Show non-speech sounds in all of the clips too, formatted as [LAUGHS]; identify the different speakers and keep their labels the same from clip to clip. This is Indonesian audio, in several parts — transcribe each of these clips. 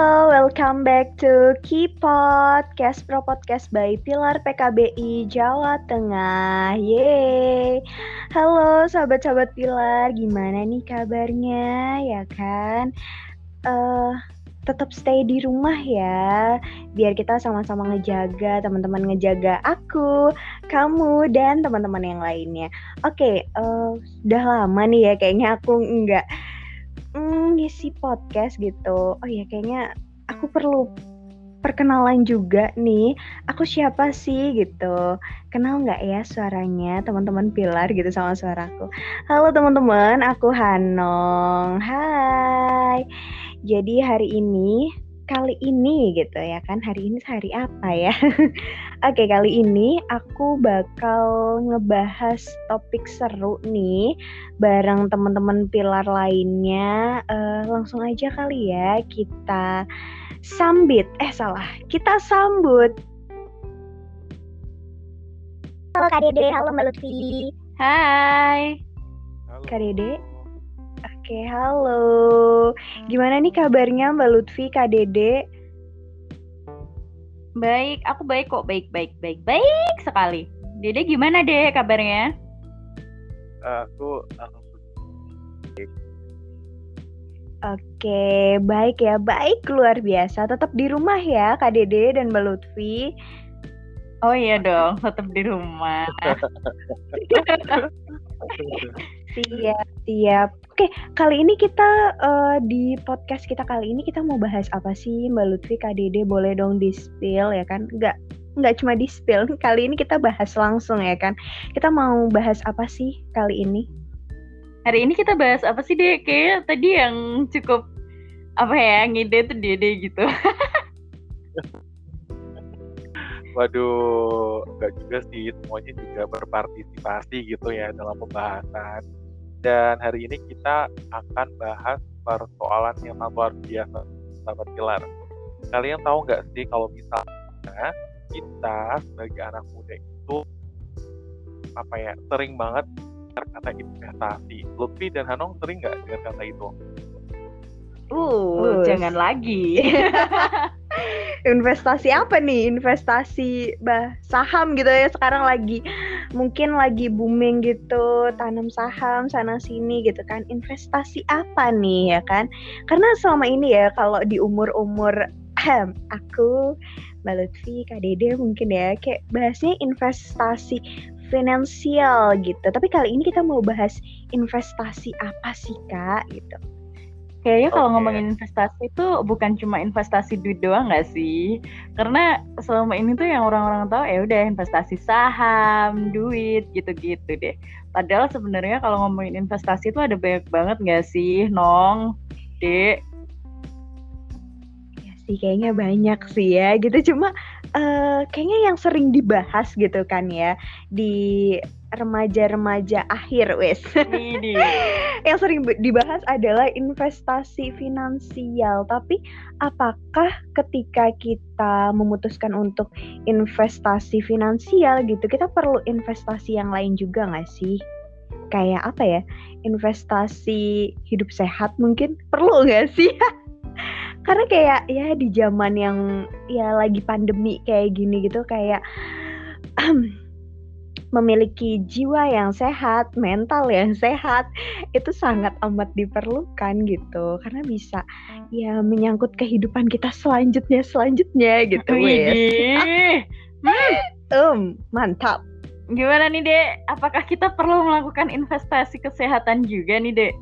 Speaker 1: Halo, welcome back to Kipot, Podcast Pro Podcast by Pilar PKBI Jawa Tengah. Yeay. Halo sahabat-sahabat Pilar, gimana nih kabarnya? Ya kan? Uh, tetap stay di rumah ya, biar kita sama-sama ngejaga teman-teman ngejaga aku, kamu dan teman-teman yang lainnya. Oke, okay, uh, eh, udah lama nih ya kayaknya aku nggak mm, ngisi podcast gitu. Oh ya kayaknya aku perlu perkenalan juga nih. Aku siapa sih gitu? Kenal nggak ya suaranya teman-teman Pilar gitu sama suaraku? Halo teman-teman, aku Hanong. Hai. Jadi hari ini kali ini gitu ya kan? Hari ini hari apa ya? [LAUGHS] Oke kali ini aku bakal ngebahas topik seru nih bareng teman-teman pilar lainnya. Uh, langsung aja kali ya kita sambit. Eh salah. Kita sambut.
Speaker 2: Halo Kak Dede, halo Mbak Lutfi.
Speaker 1: Hai. Halo. Kak Dede Oke, halo. Gimana nih kabarnya Mbak Lutfi, Kak Dede?
Speaker 3: Baik, aku baik kok, baik, baik, baik, baik sekali. Dede gimana deh kabarnya?
Speaker 4: Aku
Speaker 1: Oke, baik ya, baik luar biasa. Tetap di rumah ya, Kak Dede dan Mbak Lutfi.
Speaker 3: Oh iya dong, tetap di rumah. [LAUGHS]
Speaker 1: siap, siap. Oke, kali ini kita uh, di podcast kita kali ini kita mau bahas apa sih Mbak Lutfi, Dede boleh dong di spill ya kan? Enggak nggak cuma di spill. [LAUGHS] Kali ini kita bahas langsung ya kan. Kita mau bahas apa sih kali ini?
Speaker 3: Hari ini kita bahas apa sih deh? Kayak tadi yang cukup apa ya ngide tuh Dede gitu. [LAUGHS]
Speaker 4: Waduh, enggak juga sih semuanya juga berpartisipasi gitu ya dalam pembahasan dan hari ini kita akan bahas persoalan yang luar biasa, sahabat pilar. Kalian tahu nggak sih kalau misalnya kita sebagai anak muda itu apa ya sering banget kata investasi. Lutfi dan Hanong sering nggak dengar kata itu?
Speaker 3: Uh, jangan lagi. [LAUGHS]
Speaker 1: investasi apa nih? Investasi bah saham gitu ya sekarang lagi mungkin lagi booming gitu tanam saham sana sini gitu kan. Investasi apa nih ya kan? Karena selama ini ya kalau di umur-umur aku Mbak Lutfi, mungkin ya kayak bahasnya investasi finansial gitu. Tapi kali ini kita mau bahas investasi apa sih Kak gitu.
Speaker 3: Kayaknya kalau ngomongin investasi itu bukan cuma investasi duit doang nggak sih? Karena selama ini tuh yang orang-orang tahu ya udah investasi saham, duit gitu-gitu deh. Padahal sebenarnya kalau ngomongin investasi itu ada banyak banget nggak sih, Nong, Dek?
Speaker 1: Ya sih kayaknya banyak sih ya gitu. Cuma uh, kayaknya yang sering dibahas gitu kan ya di remaja-remaja akhir wes. [LAUGHS] yang sering dibahas adalah investasi finansial. Tapi apakah ketika kita memutuskan untuk investasi finansial gitu, kita perlu investasi yang lain juga nggak sih? Kayak apa ya? Investasi hidup sehat mungkin perlu nggak sih? [LAUGHS] Karena kayak ya di zaman yang ya lagi pandemi kayak gini gitu kayak [CLEARS THROAT] memiliki jiwa yang sehat, mental yang sehat itu sangat amat diperlukan gitu karena bisa ya menyangkut kehidupan kita selanjutnya selanjutnya gitu
Speaker 3: wes.
Speaker 1: um, [LAUGHS] mantap.
Speaker 3: Gimana nih Dek? Apakah kita perlu melakukan investasi kesehatan juga nih Dek?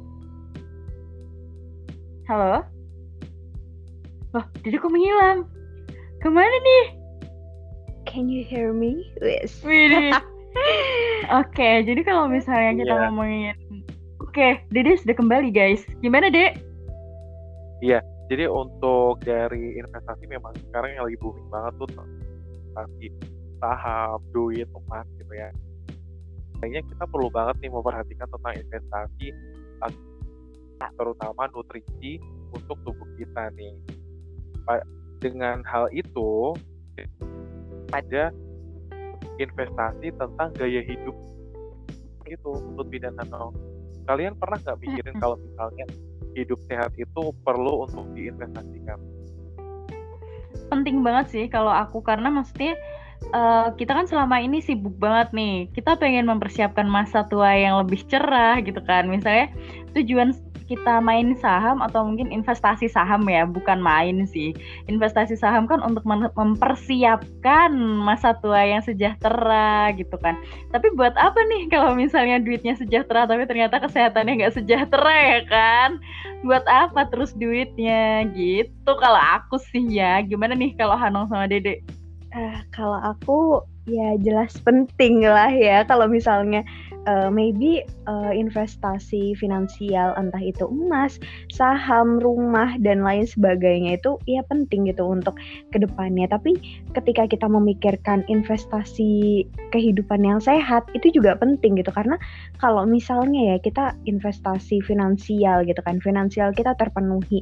Speaker 3: Halo? Wah, Dede kok menghilang? Ke mana nih?
Speaker 1: Can you hear me?
Speaker 3: Yes. [LAUGHS] Oke, jadi kalau misalnya kita yeah. ngomongin Oke, Dede sudah kembali guys. Gimana, Dek?
Speaker 4: Iya, jadi untuk dari investasi memang sekarang yang lagi booming banget tuh investasi saham, duit, emas gitu ya. Kayaknya kita perlu banget nih memperhatikan tentang investasi terutama nutrisi untuk tubuh kita nih. Dengan hal itu ada investasi tentang gaya hidup itu untuk bidang nano. Kalian pernah nggak mikirin kalau misalnya hidup sehat itu perlu untuk diinvestasikan?
Speaker 3: penting banget sih kalau aku karena maksudnya uh, kita kan selama ini sibuk banget nih. Kita pengen mempersiapkan masa tua yang lebih cerah gitu kan. Misalnya tujuan kita main saham atau mungkin investasi saham ya, bukan main sih. Investasi saham kan untuk mempersiapkan masa tua yang sejahtera gitu kan. Tapi buat apa nih kalau misalnya duitnya sejahtera tapi ternyata kesehatannya nggak sejahtera ya kan? Buat apa terus duitnya gitu kalau aku sih ya. Gimana nih kalau Hanong sama Dede?
Speaker 1: Uh, kalau aku ya jelas penting lah ya kalau misalnya uh, maybe uh, investasi finansial entah itu emas, saham, rumah dan lain sebagainya itu ya penting gitu untuk ke depannya. Tapi ketika kita memikirkan investasi kehidupan yang sehat itu juga penting gitu karena kalau misalnya ya kita investasi finansial gitu kan, finansial kita terpenuhi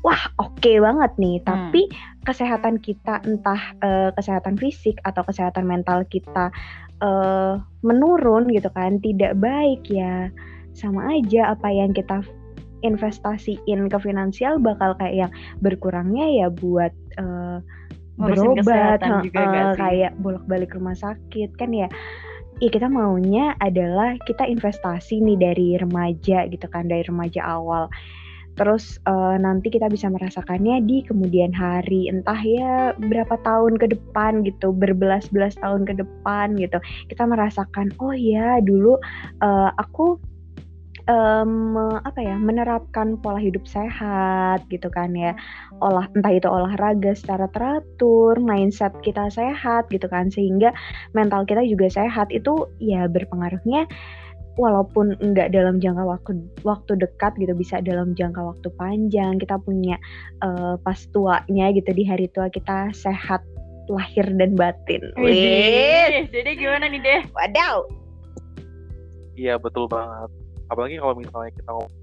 Speaker 1: wah oke okay banget nih hmm. tapi kesehatan kita entah uh, kesehatan fisik atau kesehatan mental kita uh, menurun gitu kan tidak baik ya. Sama aja apa yang kita investasiin ke finansial bakal kayak yang berkurangnya ya buat uh, berobat juga uh, kayak bolak-balik rumah sakit kan ya. Ya kita maunya adalah kita investasi nih dari remaja gitu kan dari remaja awal terus uh, nanti kita bisa merasakannya di kemudian hari. Entah ya berapa tahun ke depan gitu berbelas-belas tahun ke depan gitu. Kita merasakan oh ya dulu uh, aku um, apa ya menerapkan pola hidup sehat gitu kan ya. Olah entah itu olahraga secara teratur mindset kita sehat gitu kan. Sehingga mental kita juga sehat. Itu ya berpengaruhnya walaupun enggak dalam jangka waktu waktu dekat gitu bisa dalam jangka waktu panjang kita punya uh, pas tuanya gitu di hari tua kita sehat lahir dan batin.
Speaker 3: Wih, jadi gimana nih deh?
Speaker 1: Wadaw.
Speaker 4: Iya betul banget. Apalagi kalau misalnya kita ngomong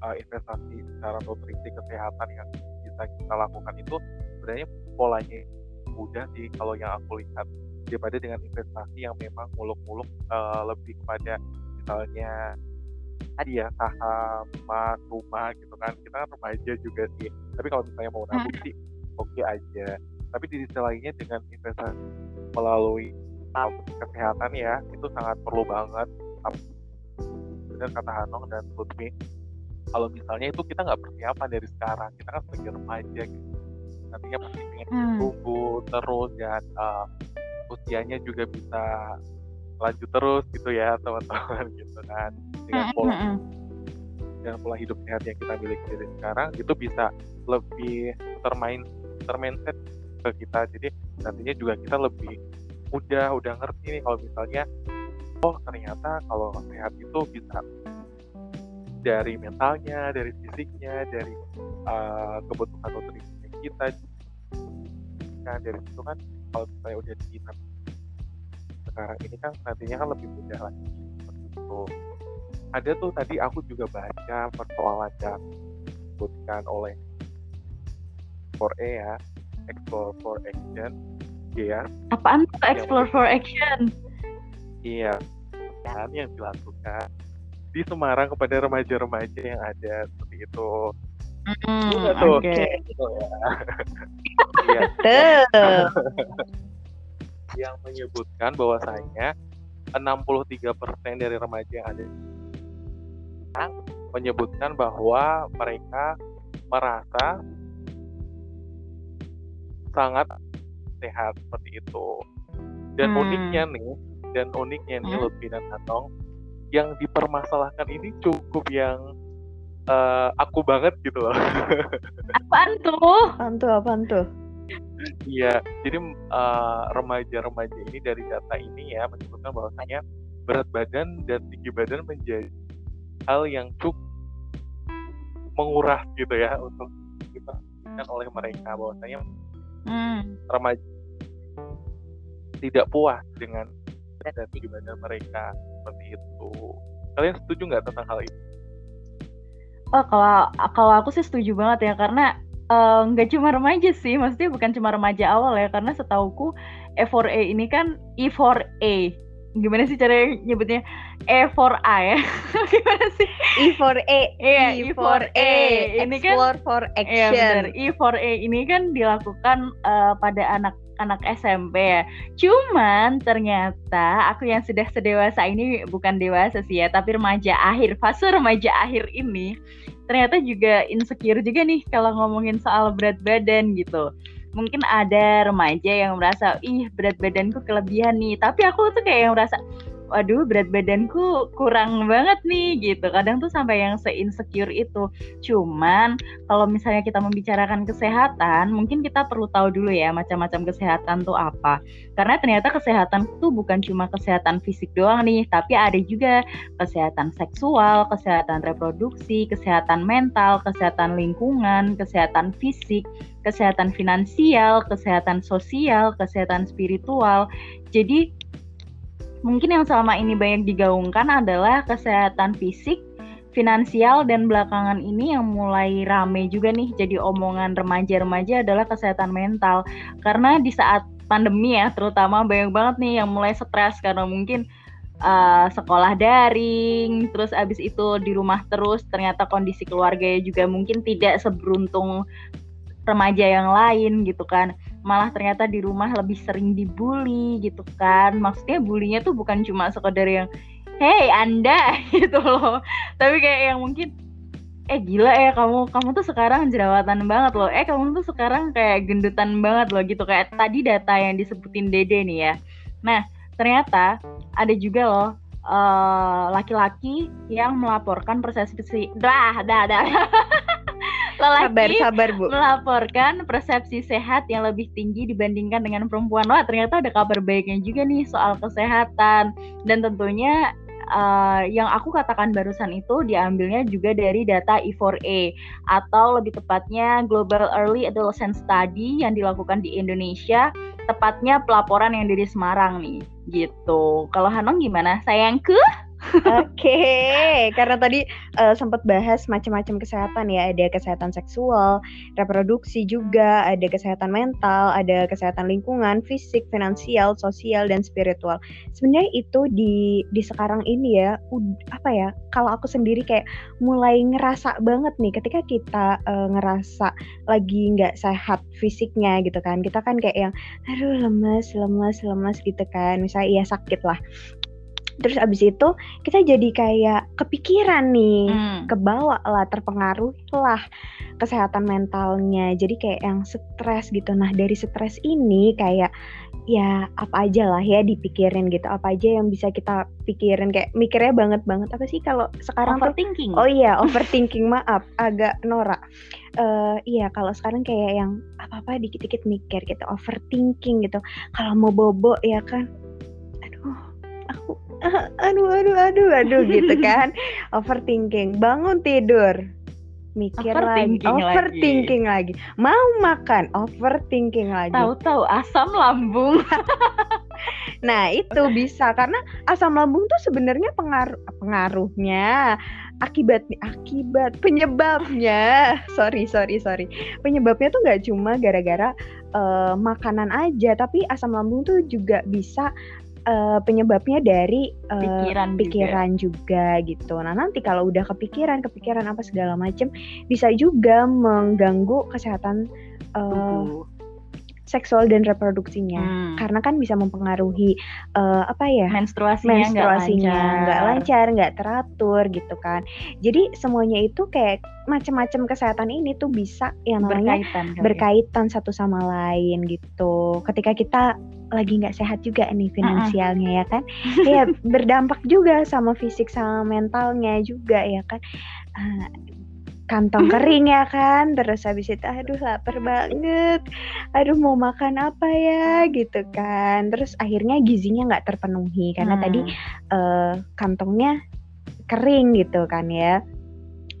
Speaker 4: uh, investasi secara nutrisi kesehatan yang bisa kita lakukan itu sebenarnya polanya mudah sih kalau yang aku lihat daripada dengan investasi yang memang muluk-muluk uh, lebih kepada misalnya tadi ya saham, emas, rumah gitu kan kita kan remaja juga sih. Tapi kalau misalnya mau nabung sih oke okay aja. Tapi di sisi lainnya dengan investasi melalui kesehatan ya itu sangat perlu banget. Dengan kata Hanong dan Lutfi. Kalau misalnya itu kita nggak persiapan dari sekarang kita kan sebagai remaja gitu. Nantinya pasti pengen hmm. tumbuh terus dan uh, usianya juga bisa lanjut terus gitu ya teman-teman [LAUGHS] gitu kan. Dengan pola dengan pola hidup sehat yang kita miliki dari sekarang itu bisa lebih termain termindset ke kita. Jadi nantinya juga kita lebih mudah udah ngerti nih kalau misalnya oh ternyata kalau sehat itu bisa dari mentalnya dari fisiknya dari uh, kebutuhan nutrisi kita. Nah dari situ kan kalau misalnya udah di sekarang ini kan nantinya kan lebih mudah lagi itu ada tuh tadi aku juga baca persoalan yang disebutkan oleh 4E ya Explore for Action ya
Speaker 3: apaan tuh Explore for Action
Speaker 4: iya kan yang dilakukan di Semarang kepada remaja-remaja yang ada seperti itu
Speaker 3: Hmm, Oke. Okay. Gitu ya. [LAUGHS]
Speaker 1: Iya. Betul [LAUGHS]
Speaker 4: yang menyebutkan bahwasanya 63% dari remaja yang ada menyebutkan bahwa mereka merasa sangat sehat seperti itu. Dan hmm. uniknya nih, dan uniknya nih hmm. Lutfi dan Hatong, yang dipermasalahkan ini cukup yang uh, aku banget gitu loh. [LAUGHS]
Speaker 3: Apaan tuh?
Speaker 1: Apaan tuh? Apaan tuh?
Speaker 4: Iya, jadi uh, remaja-remaja ini dari data ini ya menyebutkan bahwasanya berat badan dan tinggi badan menjadi hal yang cukup menguras gitu ya untuk diperhatikan oleh mereka bahwasanya hmm. remaja tidak puas dengan dan tinggi badan mereka seperti itu. Kalian setuju nggak tentang hal ini?
Speaker 3: Oh kalau kalau aku sih setuju banget ya karena nggak uh, cuma remaja sih, maksudnya bukan cuma remaja awal ya, karena setauku E4A ini kan E4A. Gimana sih cara nyebutnya? E4A ya? [LAUGHS] Gimana sih?
Speaker 1: E for A.
Speaker 3: Iya,
Speaker 1: E for A.
Speaker 3: Ini kan
Speaker 1: Explore for
Speaker 3: Iya
Speaker 1: action.
Speaker 3: E4A ini kan dilakukan eh, pada anak-anak SMP ya. Cuman ternyata aku yang sudah sedewasa ini bukan dewasa sih ya, tapi remaja akhir, fase remaja akhir ini ternyata juga insecure juga nih kalau ngomongin soal berat badan gitu. Mungkin ada remaja yang merasa, ih berat badanku kelebihan nih. Tapi aku tuh kayak yang merasa, waduh berat badanku kurang banget nih gitu. Kadang tuh sampai yang se-insecure itu. Cuman kalau misalnya kita membicarakan kesehatan, mungkin kita perlu tahu dulu ya macam-macam kesehatan tuh apa. Karena ternyata kesehatan tuh bukan cuma kesehatan fisik doang nih, tapi ada juga kesehatan seksual, kesehatan reproduksi, kesehatan mental, kesehatan lingkungan, kesehatan fisik, kesehatan finansial, kesehatan sosial, kesehatan spiritual. Jadi mungkin yang selama ini banyak digaungkan adalah kesehatan fisik, finansial dan belakangan ini yang mulai rame juga nih jadi omongan remaja-remaja adalah kesehatan mental. Karena di saat pandemi ya terutama banyak banget nih yang mulai stres karena mungkin uh, sekolah daring, terus abis itu di rumah terus ternyata kondisi keluarganya juga mungkin tidak seberuntung remaja yang lain gitu kan malah ternyata di rumah lebih sering dibully gitu kan. Maksudnya bulinya tuh bukan cuma sekedar yang hey anda [LAUGHS] gitu loh. Tapi kayak yang mungkin eh gila ya kamu kamu tuh sekarang jerawatan banget loh. Eh kamu tuh sekarang kayak gendutan banget loh gitu. Kayak tadi data yang disebutin Dede nih ya. Nah ternyata ada juga loh eh, laki-laki yang melaporkan persepsi dah dah dah [LAUGHS] lelaki
Speaker 1: sabar, Bu.
Speaker 3: melaporkan persepsi sehat yang lebih tinggi dibandingkan dengan perempuan. Wah, ternyata ada kabar baiknya juga nih soal kesehatan. Dan tentunya uh, yang aku katakan barusan itu diambilnya juga dari data E4A atau lebih tepatnya Global Early Adolescent Study yang dilakukan di Indonesia, tepatnya pelaporan yang dari Semarang nih. Gitu. Kalau Hanong gimana? Sayangku?
Speaker 1: Oke, karena tadi eh, sempat bahas macam-macam kesehatan ya, ada kesehatan seksual, reproduksi juga, ada kesehatan mental, ada kesehatan lingkungan, fisik, finansial, sosial dan spiritual. Sebenarnya itu di di sekarang ini ya, apa ya? Kalau aku sendiri kayak mulai ngerasa banget nih ketika kita eh, ngerasa lagi nggak sehat fisiknya gitu kan. Kita kan kayak yang aduh lemes, lemes, lemes gitu kan. Misalnya ya sakit lah. Terus abis itu kita jadi kayak kepikiran nih,
Speaker 3: Hmm.
Speaker 1: kebawa lah, terpengaruh lah kesehatan mentalnya. Jadi kayak yang stres gitu. Nah dari stres ini kayak ya apa aja lah ya dipikirin gitu. Apa aja yang bisa kita pikirin kayak mikirnya banget banget apa sih kalau sekarang tuh
Speaker 3: Overthinking.
Speaker 1: Oh iya, overthinking maaf, agak norak. Eh iya, kalau sekarang kayak yang apa-apa dikit-dikit mikir gitu, overthinking gitu. Kalau mau bobo ya kan, aduh, aku, [LAUGHS] aduh, aduh, aduh, aduh gitu [LAUGHS] kan. Overthinking, bangun tidur, mikir lagi,
Speaker 3: Overthinking lagi.
Speaker 1: overthinking lagi. Mau makan, overthinking lagi.
Speaker 3: Tahu-tahu asam lambung. [LAUGHS]
Speaker 1: Nah, itu bisa karena asam lambung tuh sebenarnya pengaruh pengaruhnya akibat akibat penyebabnya. Sorry, sorry, sorry. Penyebabnya tuh nggak cuma gara-gara eh, makanan aja, tapi asam lambung tuh juga bisa eh, penyebabnya dari eh,
Speaker 3: Pikiran juga.
Speaker 1: pikiran juga. gitu. Nah, nanti kalau udah kepikiran, kepikiran apa segala macem bisa juga mengganggu kesehatan eh,
Speaker 3: Tubuh.
Speaker 1: Seksual dan reproduksinya
Speaker 3: Hmm.
Speaker 1: karena kan bisa mempengaruhi eh, apa ya
Speaker 3: menstruasinya
Speaker 1: menstruasinya
Speaker 3: lancar.
Speaker 1: nggak lancar nggak teratur gitu kan jadi semuanya itu kayak macam-macam kesehatan ini tuh bisa yang namanya
Speaker 3: berkaitan ya.
Speaker 1: berkaitan satu sama lain gitu ketika kita lagi nggak sehat juga nih finansialnya ya kan ya [LAUGHS] berdampak juga sama fisik sama mentalnya juga ya kan Ah, kantong kering ya kan? Terus habis itu aduh lapar banget. Aduh mau makan apa ya? Gitu kan. Terus akhirnya gizinya nggak terpenuhi karena
Speaker 3: Hmm.
Speaker 1: tadi eh, kantongnya kering gitu kan ya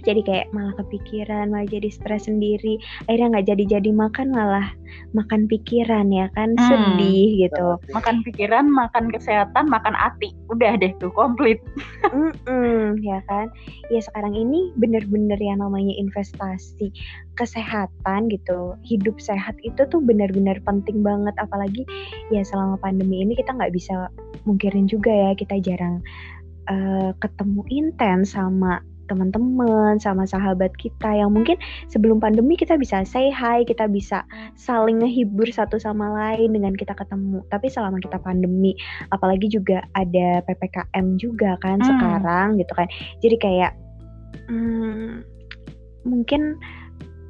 Speaker 1: jadi kayak malah kepikiran malah jadi stres sendiri akhirnya nggak jadi jadi makan malah makan pikiran ya kan
Speaker 3: Hmm.
Speaker 1: sedih gitu
Speaker 3: makan pikiran, makan kesehatan, makan hati. Udah deh tuh komplit.
Speaker 1: Mm-mm, ya kan ya sekarang ini bener-bener yang namanya investasi kesehatan gitu hidup sehat itu tuh bener-bener penting banget apalagi ya selama pandemi ini kita nggak bisa mungkirin juga ya kita jarang eh, ketemu intens sama teman-teman, sama sahabat kita yang mungkin sebelum pandemi kita bisa say hi, kita bisa saling ngehibur satu sama lain dengan kita ketemu. Tapi selama kita pandemi, apalagi juga ada PPKM juga kan hmm. sekarang gitu kan. Jadi kayak hmm, mungkin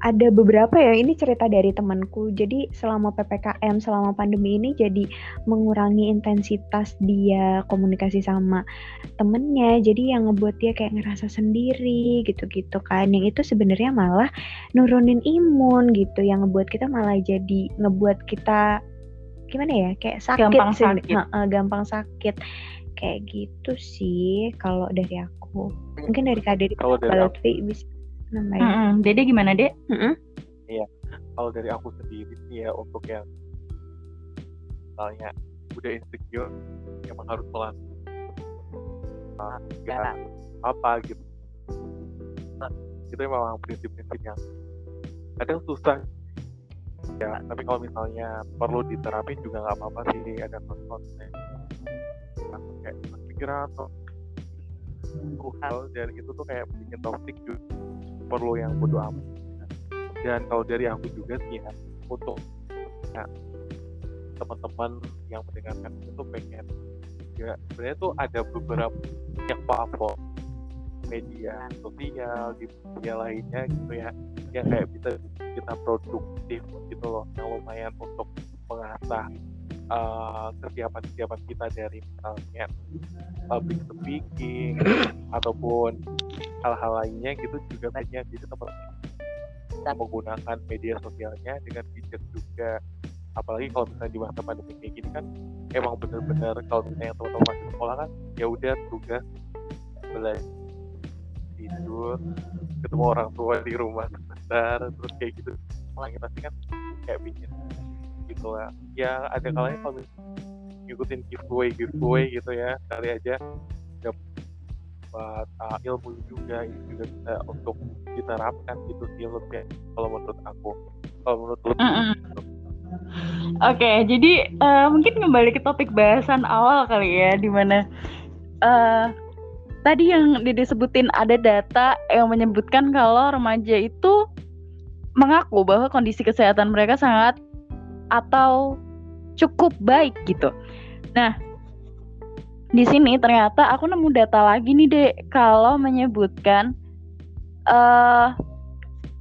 Speaker 1: ada beberapa ya ini cerita dari temanku. Jadi selama ppkm selama pandemi ini jadi mengurangi intensitas dia komunikasi sama temennya. Jadi yang ngebuat dia kayak ngerasa sendiri gitu-gitu kan. Yang itu sebenarnya malah nurunin imun gitu. Yang ngebuat kita malah jadi ngebuat kita gimana ya kayak sakit
Speaker 3: gampang
Speaker 1: sih.
Speaker 3: sakit.
Speaker 1: gampang sakit. Kayak gitu sih kalau dari aku. Mungkin dari kak Dede
Speaker 4: kalau dari aku,
Speaker 1: bisa namanya.
Speaker 3: Mm -hmm. Dede gimana, Dek?
Speaker 1: Mm -hmm.
Speaker 4: Iya. Kalau dari aku sendiri sih ya untuk yang misalnya udah insecure emang harus pelan nah, gak apa gitu nah, itu memang prinsip-prinsip yang kadang susah ya tapi kalau misalnya perlu diterapin juga nggak apa-apa sih ada konsep kayak pikiran atau hal dan itu tuh kayak bikin toxic juga perlu yang bodo amat. Dan kalau dari aku juga sih ya untuk ya, teman-teman yang mendengarkan itu pengen ya sebenarnya tuh ada beberapa yang platform media sosial di media lainnya gitu ya yang kayak bisa kita produktif gitu loh yang lumayan untuk mengasah uh, kesiapan-kesiapan kita dari misalnya public speaking [CLEARS THROAT] ataupun hal-hal lainnya gitu juga banyak jadi teman kita menggunakan media sosialnya dengan bijak juga. Apalagi kalau misalnya di masa pandemi kayak gini kan emang bener-bener kalau misalnya teman-teman masih sekolah kan ya udah tugas belajar tidur ketemu orang tua di rumah sebentar terus kayak gitu. Orang pasti kan kayak bikin gitu lah. Ya ada kalanya kalau ngikutin giveaway giveaway gitu ya kali aja dapat uh, ilmu juga ini juga bisa untuk diterapkan gitu sih lebih kalau menurut aku. Kalau menurut lu -hmm.
Speaker 3: Oke, okay, jadi uh, mungkin kembali ke topik bahasan awal kali ya, di mana uh, tadi yang disebutin ada data yang menyebutkan kalau remaja itu mengaku bahwa kondisi kesehatan mereka sangat atau cukup baik gitu. Nah, di sini ternyata aku nemu data lagi nih dek kalau menyebutkan uh,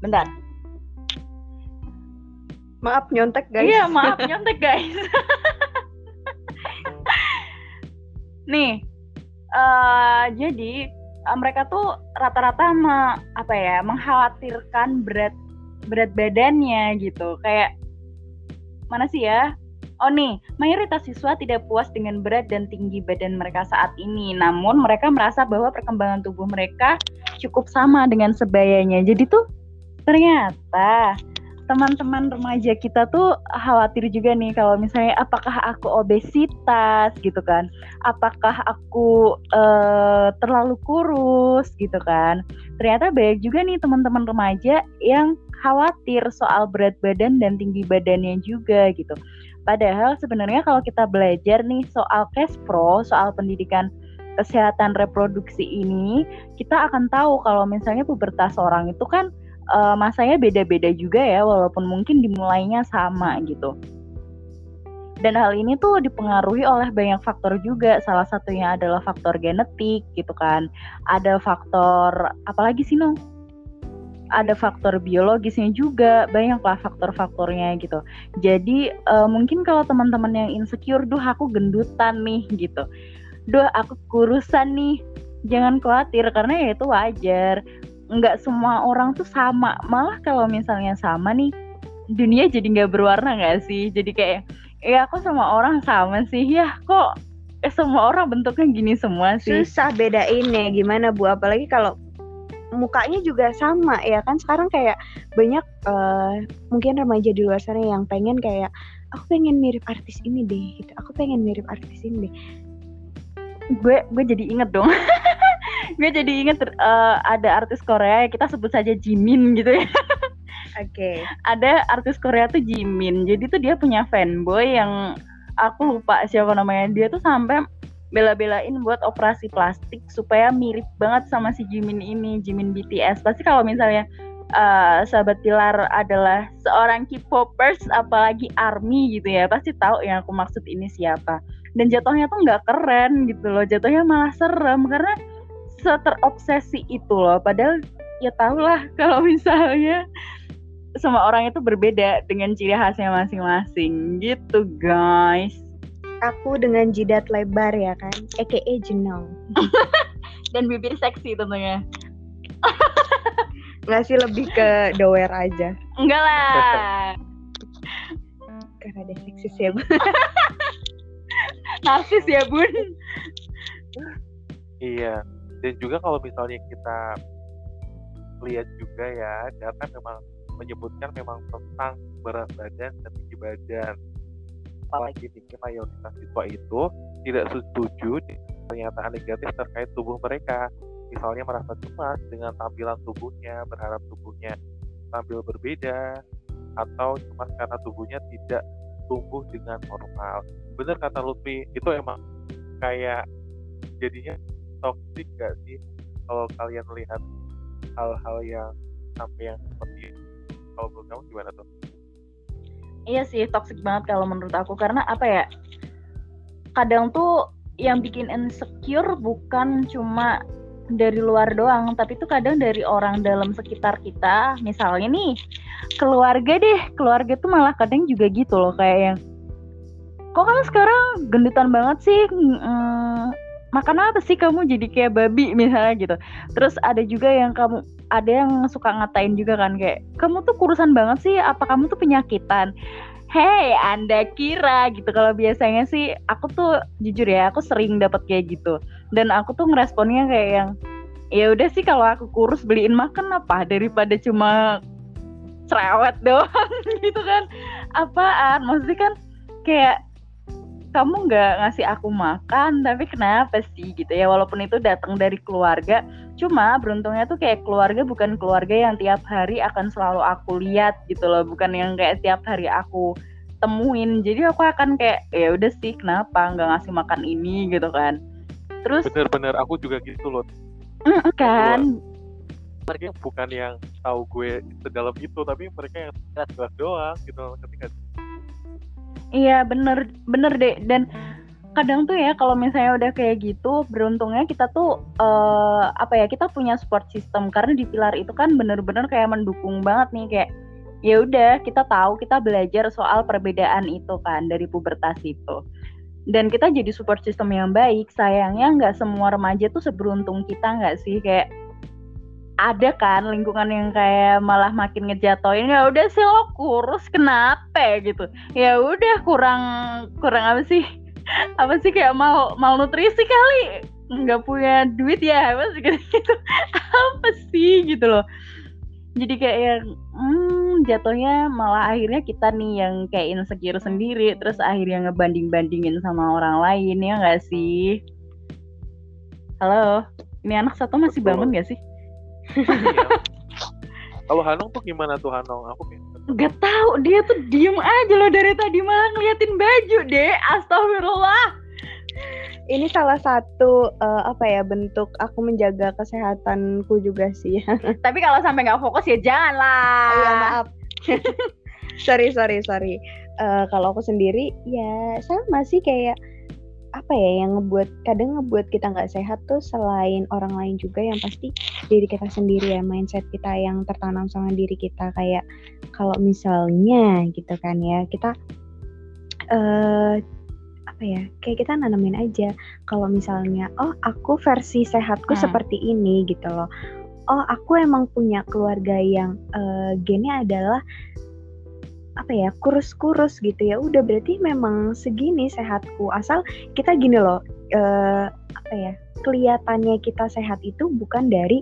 Speaker 3: bentar.
Speaker 1: Maaf nyontek guys.
Speaker 3: Iya maaf nyontek guys. Nih uh, jadi uh, mereka tuh rata-rata me, apa ya mengkhawatirkan berat berat badannya gitu. Kayak mana sih ya? Oh nih, mayoritas siswa tidak puas dengan berat dan tinggi badan mereka saat ini. Namun mereka merasa bahwa perkembangan tubuh mereka cukup sama dengan sebayanya. Jadi tuh ternyata teman-teman remaja kita tuh khawatir juga nih kalau misalnya apakah aku obesitas? gitu kan. Apakah aku uh, terlalu kurus? gitu kan. Ternyata banyak juga nih teman-teman remaja yang khawatir soal berat badan dan tinggi badannya juga gitu Padahal sebenarnya kalau kita belajar nih soal cash pro, soal pendidikan kesehatan reproduksi ini, kita akan tahu kalau misalnya pubertas orang itu kan uh, masanya beda-beda juga ya, walaupun mungkin dimulainya sama gitu. Dan hal ini tuh dipengaruhi oleh banyak faktor juga. Salah satunya adalah faktor genetik gitu kan. Ada faktor apalagi sih Nong? Ada faktor biologisnya juga banyaklah faktor-faktornya gitu. Jadi uh, mungkin kalau teman-teman yang insecure duh aku gendutan nih gitu. Duh aku kurusan nih jangan khawatir karena ya itu wajar. Nggak semua orang tuh sama. Malah kalau misalnya sama nih dunia jadi nggak berwarna nggak sih? Jadi kayak ya aku sama orang sama sih. Ya kok eh, semua orang bentuknya gini semua sih?
Speaker 1: Susah bedainnya gimana bu? Apalagi kalau mukanya juga sama ya kan sekarang kayak banyak uh, mungkin remaja di luar sana yang pengen kayak aku pengen mirip artis ini deh gitu aku pengen mirip artis ini deh
Speaker 3: gue gue jadi inget dong [LAUGHS] gue jadi inget uh, ada artis Korea kita sebut saja Jimin gitu ya [LAUGHS]
Speaker 1: Oke. Okay.
Speaker 3: Ada artis Korea tuh Jimin. Jadi tuh dia punya fanboy yang aku lupa siapa namanya. Dia tuh sampai bela-belain buat operasi plastik supaya mirip banget sama si Jimin ini, Jimin BTS. Pasti kalau misalnya uh, sahabat Pilar adalah seorang K-popers apalagi ARMY gitu ya, pasti tahu yang aku maksud ini siapa. Dan jatuhnya tuh nggak keren gitu loh, jatuhnya malah serem karena seterobsesi itu loh. Padahal ya tau lah [LAUGHS] kalau misalnya semua orang itu berbeda dengan ciri khasnya masing-masing gitu guys
Speaker 1: aku dengan jidat lebar ya kan aka jenong. [LAUGHS]
Speaker 3: Dan bibir seksi tentunya. [LAUGHS]
Speaker 1: Nggak sih lebih ke doer aja.
Speaker 3: Enggak lah. [LAUGHS]
Speaker 1: Karena ada seksis ya bun.
Speaker 3: Narsis ya bun.
Speaker 4: Iya. Dan juga kalau misalnya kita lihat juga ya data memang menyebutkan memang tentang berat badan dan tinggi badan apalagi tinggi mayoritas siswa itu tidak setuju pernyataan negatif terkait tubuh mereka. Misalnya merasa cemas dengan tampilan tubuhnya berharap tubuhnya tampil berbeda atau cemas karena tubuhnya tidak tumbuh dengan normal. Benar kata Lutfi itu emang kayak jadinya toxic gak sih kalau kalian melihat hal-hal yang sampai yang seperti itu kalau menurut kamu gimana tuh?
Speaker 3: Iya sih toxic banget kalau menurut aku. Karena apa ya kadang tuh yang bikin insecure bukan cuma dari luar doang tapi tuh kadang dari orang dalam sekitar kita. Misalnya nih keluarga deh. Keluarga tuh malah kadang juga gitu loh kayak yang kok kamu sekarang gendutan banget sih? Makan apa sih kamu jadi kayak babi? Misalnya gitu. Terus ada juga yang kamu ada yang suka ngatain juga kan kayak kamu tuh kurusan banget sih apa kamu tuh penyakitan Hei, Anda kira gitu. Kalau biasanya sih aku tuh jujur ya, aku sering dapat kayak gitu. Dan aku tuh ngeresponnya kayak yang ya udah sih kalau aku kurus beliin makan apa daripada cuma cerewet doang [LAUGHS] gitu kan. Apaan? Maksudnya kan kayak kamu nggak ngasih aku makan tapi kenapa sih gitu ya. Walaupun itu datang dari keluarga cuma beruntungnya tuh kayak keluarga bukan keluarga yang tiap hari akan selalu aku lihat gitu loh. Bukan yang kayak tiap hari aku temuin. Jadi aku akan kayak ya udah sih kenapa nggak ngasih makan ini gitu kan. Terus
Speaker 4: bener-bener aku juga gitu loh.
Speaker 3: Kan?
Speaker 4: mereka bukan yang tahu gue sedalam itu tapi mereka yang jelas doang gitu ketika
Speaker 3: Iya bener bener deh. Dan kadang tuh ya kalau misalnya udah kayak gitu beruntungnya kita tuh uh, apa ya kita punya support system. Karena di pilar itu kan bener-bener kayak mendukung banget nih kayak ya udah kita tahu kita belajar soal perbedaan itu kan dari pubertas itu. Dan kita jadi support system yang baik. Sayangnya nggak semua remaja tuh seberuntung kita nggak sih? Kayak ada kan lingkungan yang kayak malah makin ngejatoin ya udah sih lo kurus kenapa? gitu. Ya udah kurang kurang apa sih? Apa sih kayak mal malnutrisi kali? Nggak punya duit ya apa sih? Gitu. Apa sih? Gitu loh. Jadi kayak yang hmm, jatuhnya malah akhirnya kita nih yang kayak insecure sendiri terus akhirnya ngebanding bandingin sama orang lain ya nggak sih? Halo? Ini anak satu masih bangun gak sih. [LAUGHS]
Speaker 4: Kalau Hanong tuh gimana tuh Hanong? Aku
Speaker 3: Gak tahu dia tuh diem aja loh dari tadi malah ngeliatin baju deh. Astagfirullah.
Speaker 1: Ini salah satu uh, apa ya bentuk aku menjaga kesehatanku juga sih ya. [LAUGHS]
Speaker 3: Tapi kalau sampai nggak fokus ya jangan lah.
Speaker 1: Oh, ya maaf. [LAUGHS] sorry sorry sorry. Uh, kalau aku sendiri ya sama sih kayak apa ya yang ngebuat kadang ngebuat kita nggak sehat tuh selain orang lain juga yang pasti diri kita sendiri ya mindset kita yang tertanam sama diri kita kayak kalau misalnya gitu kan ya kita uh, apa ya kayak kita nanamin aja kalau misalnya oh aku versi sehatku hmm. seperti ini gitu loh oh aku emang punya keluarga yang uh, gennya adalah apa ya kurus-kurus gitu ya. Udah berarti memang segini sehatku. Asal kita gini loh uh, apa ya kelihatannya kita sehat itu bukan dari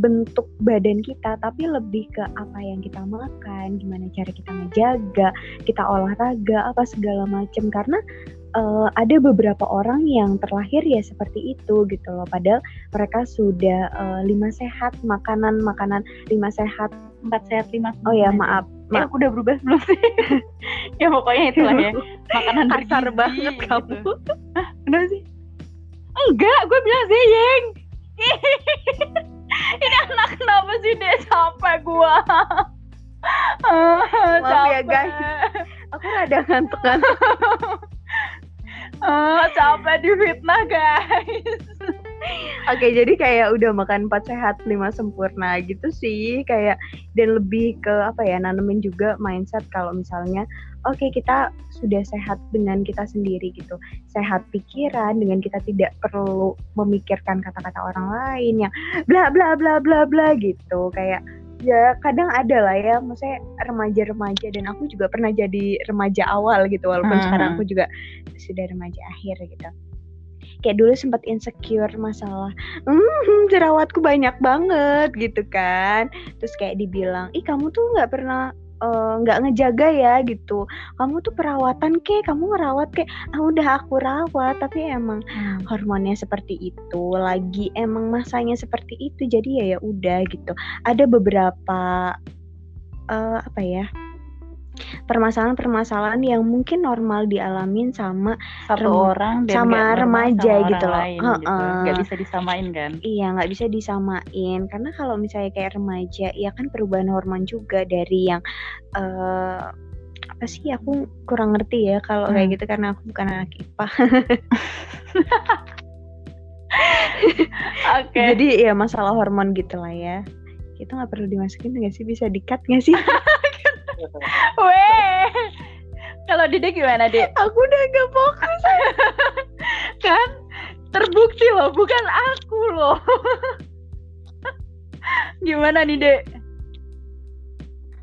Speaker 1: bentuk badan kita tapi lebih ke apa yang kita makan gimana cara kita ngejaga kita olahraga apa segala macam. Karena uh, ada beberapa orang yang terlahir ya seperti itu gitu loh. Padahal mereka sudah uh, lima sehat makanan makanan lima sehat.
Speaker 3: Empat sehat lima
Speaker 1: oh ya maaf
Speaker 3: Ma eh, udah berubah belum sih? [LAUGHS] ya pokoknya itulah ya. Makanan
Speaker 1: kasar banget gitu.
Speaker 3: kamu. Hah, kenapa sih? Enggak, gue bilang Zeyeng. [LAUGHS] Ini anak kenapa sih deh capek gue.
Speaker 1: Maaf ya, guys. Aku rada ngantuk kan. [LAUGHS]
Speaker 3: Uh, capek di fitnah guys.
Speaker 1: Oke, jadi kayak udah makan empat sehat lima sempurna gitu sih, kayak dan lebih ke apa ya nanemin juga mindset kalau misalnya oke kita sudah sehat dengan kita sendiri gitu, sehat pikiran dengan kita tidak perlu memikirkan kata-kata orang lain yang bla bla bla bla bla gitu, kayak ya kadang ada lah ya, maksudnya remaja-remaja dan aku juga pernah jadi remaja awal gitu, walaupun
Speaker 3: Hmm.
Speaker 1: sekarang aku juga sudah remaja akhir gitu. Kayak dulu sempat insecure masalah hmm jerawatku banyak banget gitu kan. Terus kayak dibilang ih kamu tuh nggak pernah eh, nggak ngejaga ya gitu. Kamu tuh perawatan ke kamu ngerawat ke. Ah udah aku rawat. Tapi emang hormonnya seperti itu lagi emang masanya seperti itu jadi ya ya udah gitu. Ada beberapa eh, apa ya permasalahan-permasalahan yang mungkin normal dialamin sama
Speaker 3: Satu
Speaker 1: Rem-
Speaker 3: orang dan
Speaker 1: sama remaja
Speaker 3: sama
Speaker 1: gitu loh.
Speaker 3: lain gitu. Nggak bisa disamain kan.
Speaker 1: Iya nggak bisa disamain karena kalau misalnya kayak remaja ya kan perubahan hormon juga dari yang eh apa sih aku kurang ngerti ya kalau
Speaker 3: Hmm.
Speaker 1: kayak gitu karena aku bukan anak IPA. [LAUGHS]
Speaker 3: Oke.
Speaker 1: Jadi ya masalah hormon gitu lah ya. Kita nggak perlu dimasukin nggak sih bisa dikat nggak sih? [LAUGHS] [LAUGHS]
Speaker 3: Weh. Kalau Dede gimana, Dek?
Speaker 1: aku udah gak fokus. [LAUGHS]
Speaker 3: Kan terbukti loh, bukan aku loh. [LAUGHS] gimana nih, Dek?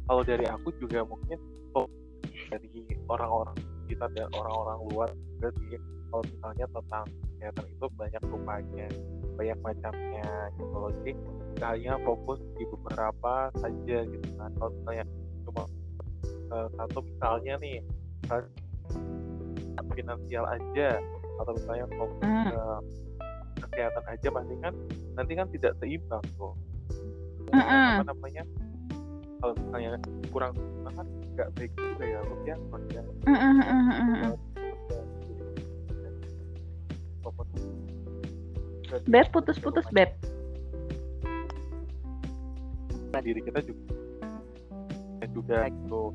Speaker 4: kalau dari aku juga mungkin oh, dari orang-orang kita dan orang-orang luar juga sih kalau misalnya tentang kesehatan itu banyak rupanya banyak macamnya gitu loh jadi hanya fokus di beberapa saja gitu kan kalau misalnya eh, satu misalnya nih finansial aja atau misalnya fokus
Speaker 3: Hmm.
Speaker 4: ke kesehatan aja pasti kan nanti kan tidak seimbang tuh
Speaker 3: Mm-mm.
Speaker 4: apa namanya kalau misalnya kurang seimbang kan nggak baik juga ya lu ya kerja
Speaker 3: Beb, putus-putus, Beb.
Speaker 4: nah diri kita juga dan juga gitu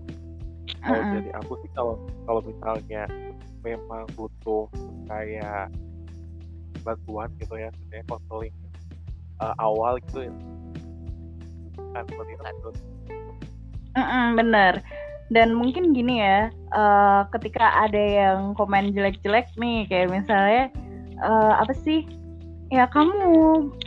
Speaker 4: kalau
Speaker 3: Mm-mm.
Speaker 4: dari aku sih kalau kalau misalnya memang butuh kayak bantuan gitu ya sebenarnya konseling eh, awal gitu ya kan seperti itu
Speaker 3: Mm-mm, bener. Dan mungkin gini ya, eh, ketika ada yang komen jelek-jelek nih, kayak misalnya eh, apa sih? Ya kamu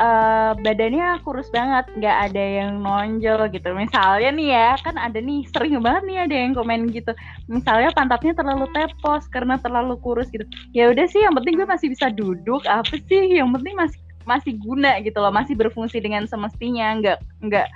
Speaker 3: eh, badannya kurus banget, nggak ada yang nonjol gitu. Misalnya nih ya, kan ada nih sering banget nih ada yang komen gitu. Misalnya pantatnya terlalu tepos karena terlalu kurus gitu. Ya udah sih, yang penting gue masih bisa duduk. Apa sih? Yang penting masih masih guna gitu loh, masih berfungsi dengan semestinya, nggak nggak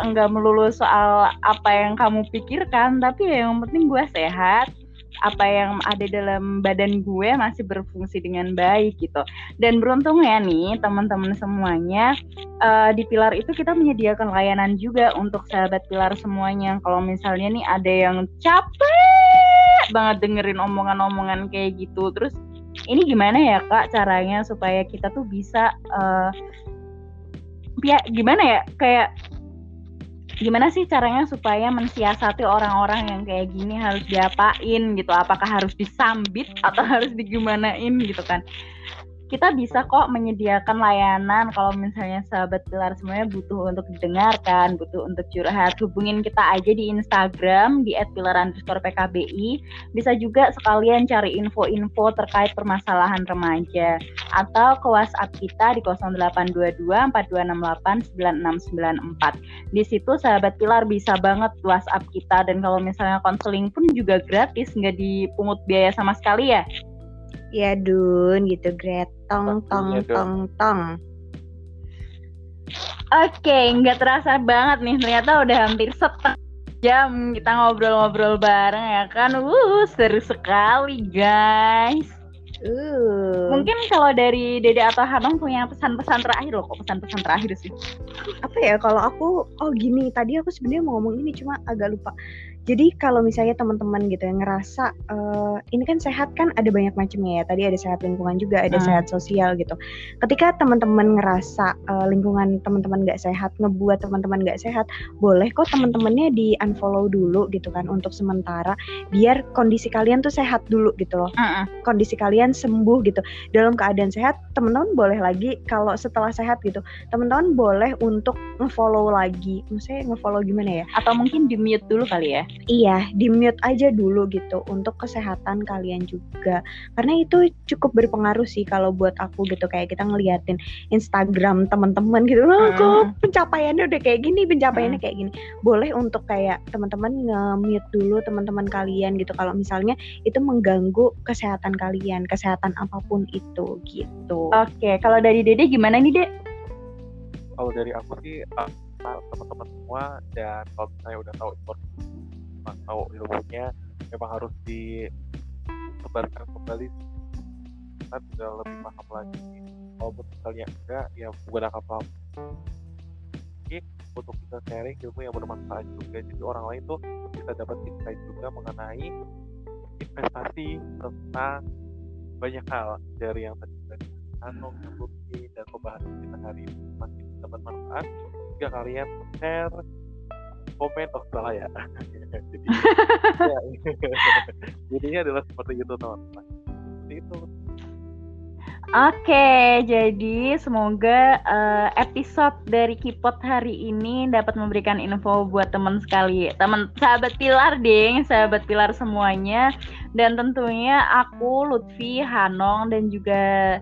Speaker 3: nggak melulu soal apa yang kamu pikirkan, tapi ya yang penting gue sehat, apa yang ada dalam badan gue masih berfungsi dengan baik gitu. Dan beruntungnya nih teman-teman semuanya eh, di Pilar itu kita menyediakan layanan juga untuk sahabat Pilar semuanya. Kalau misalnya nih ada yang capek banget dengerin omongan-omongan kayak gitu, terus ini gimana ya kak caranya supaya kita tuh bisa eh, ya gimana ya kayak gimana sih caranya supaya mensiasati orang-orang yang kayak gini harus diapain gitu? Apakah harus disambit atau [LAUGHS] harus digimanain gitu kan kita bisa kok menyediakan layanan kalau misalnya sahabat pilar semuanya butuh untuk didengarkan, butuh untuk curhat, hubungin kita aja di Instagram di @pilar_pkbi. Bisa juga sekalian cari info-info terkait permasalahan remaja atau ke WhatsApp kita di 0822 4268 9694. Di situ sahabat pilar bisa banget WhatsApp kita dan kalau misalnya konseling pun juga gratis, nggak dipungut biaya sama sekali ya.
Speaker 1: Ya Dun gitu Gret tong tong tong tong.
Speaker 3: Oke, nggak terasa banget nih. Ternyata udah hampir setengah jam kita ngobrol-ngobrol bareng ya kan. Uh, seru sekali guys.
Speaker 1: Uh.
Speaker 3: Mungkin kalau dari Dede atau Hanong punya pesan-pesan terakhir loh, kok pesan-pesan terakhir sih.
Speaker 1: apa ya kalau aku oh gini tadi aku sebenarnya mau ngomong ini cuma agak lupa Jadi kalau misalnya teman-teman gitu yang ngerasa uh, ini kan sehat kan ada banyak macamnya ya. Tadi ada sehat lingkungan juga, ada
Speaker 3: Hmm.
Speaker 1: sehat sosial gitu. Ketika teman-teman ngerasa uh, lingkungan teman-teman nggak sehat, ngebuat teman-teman nggak sehat, boleh kok teman-temannya di unfollow dulu gitu kan untuk sementara biar kondisi kalian tuh sehat dulu gitu loh.
Speaker 3: Mm-mm.
Speaker 1: Kondisi kalian sembuh gitu. Dalam keadaan sehat, teman-teman boleh lagi kalau setelah sehat gitu, teman-teman boleh untuk nge-follow lagi. Maksudnya nge-follow gimana ya?
Speaker 3: Atau mungkin di mute dulu kali ya.
Speaker 1: Iya, di mute aja dulu gitu untuk kesehatan kalian juga. Karena itu cukup berpengaruh sih kalau buat aku gitu kayak kita ngeliatin Instagram teman-teman gitu. Loh,
Speaker 3: Hmm.
Speaker 1: kok pencapaiannya udah kayak gini, pencapaiannya kayak gini. Boleh untuk kayak teman-teman nge-mute dulu teman-teman kalian gitu kalau misalnya itu mengganggu kesehatan kalian, kesehatan apa pun itu gitu.
Speaker 3: Oke, kalau dari Dede gimana nih, Dek?
Speaker 4: kalau dari aku sih uh, teman-teman semua dan kalau misalnya udah tahu informasi tahu ilmunya memang harus disebarkan kembali. Kita sudah lebih paham lagi. Walaupun misalnya enggak ya bukan apa Oke, untuk kita sharing ilmu yang bermanfaat juga jadi orang lain tuh bisa dapat insight juga mengenai investasi tentang banyak hal dari yang tadi kita Anong, Lutfi, dan pembahasan kita hari ini. Masih bisa bermanfaat jika kalian share komen oh salah ya [LAUGHS] jadi ya, [LAUGHS] jadinya adalah seperti itu teman-teman. Seperti itu.
Speaker 3: Oke, jadi semoga eh, episode dari Kipot hari ini dapat memberikan info buat teman sekali, teman sahabat Pilar ding, sahabat Pilar semuanya, dan tentunya aku Lutfi, Hanong dan juga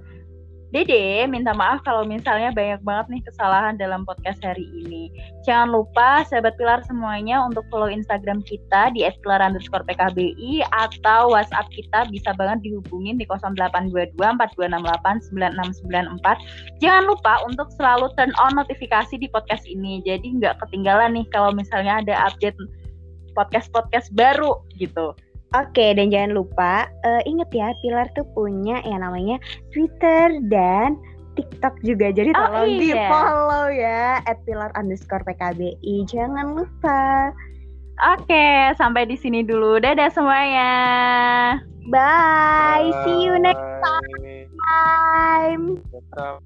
Speaker 3: Dede minta maaf kalau misalnya banyak banget nih kesalahan dalam podcast hari ini. Jangan lupa sahabat Pilar semuanya untuk follow Instagram kita di @pilar underscore PKBI atau WhatsApp kita bisa banget dihubungin di 0822 4268 9694. Jangan lupa untuk selalu turn on notifikasi di podcast ini. Jadi nggak ketinggalan nih kalau misalnya ada update podcast-podcast baru gitu.
Speaker 1: Oke, dan jangan lupa eh, inget ya, Pilar tuh punya yang namanya Twitter dan TikTok juga. Jadi
Speaker 3: Oh,
Speaker 1: tolong di
Speaker 3: iya.
Speaker 1: follow ya, at Pilar underscore PKBI. Jangan lupa.
Speaker 3: Oke, sampai di sini dulu. Dadah semuanya.
Speaker 1: Bye. See you next
Speaker 4: Bye.
Speaker 1: time.
Speaker 4: Tetap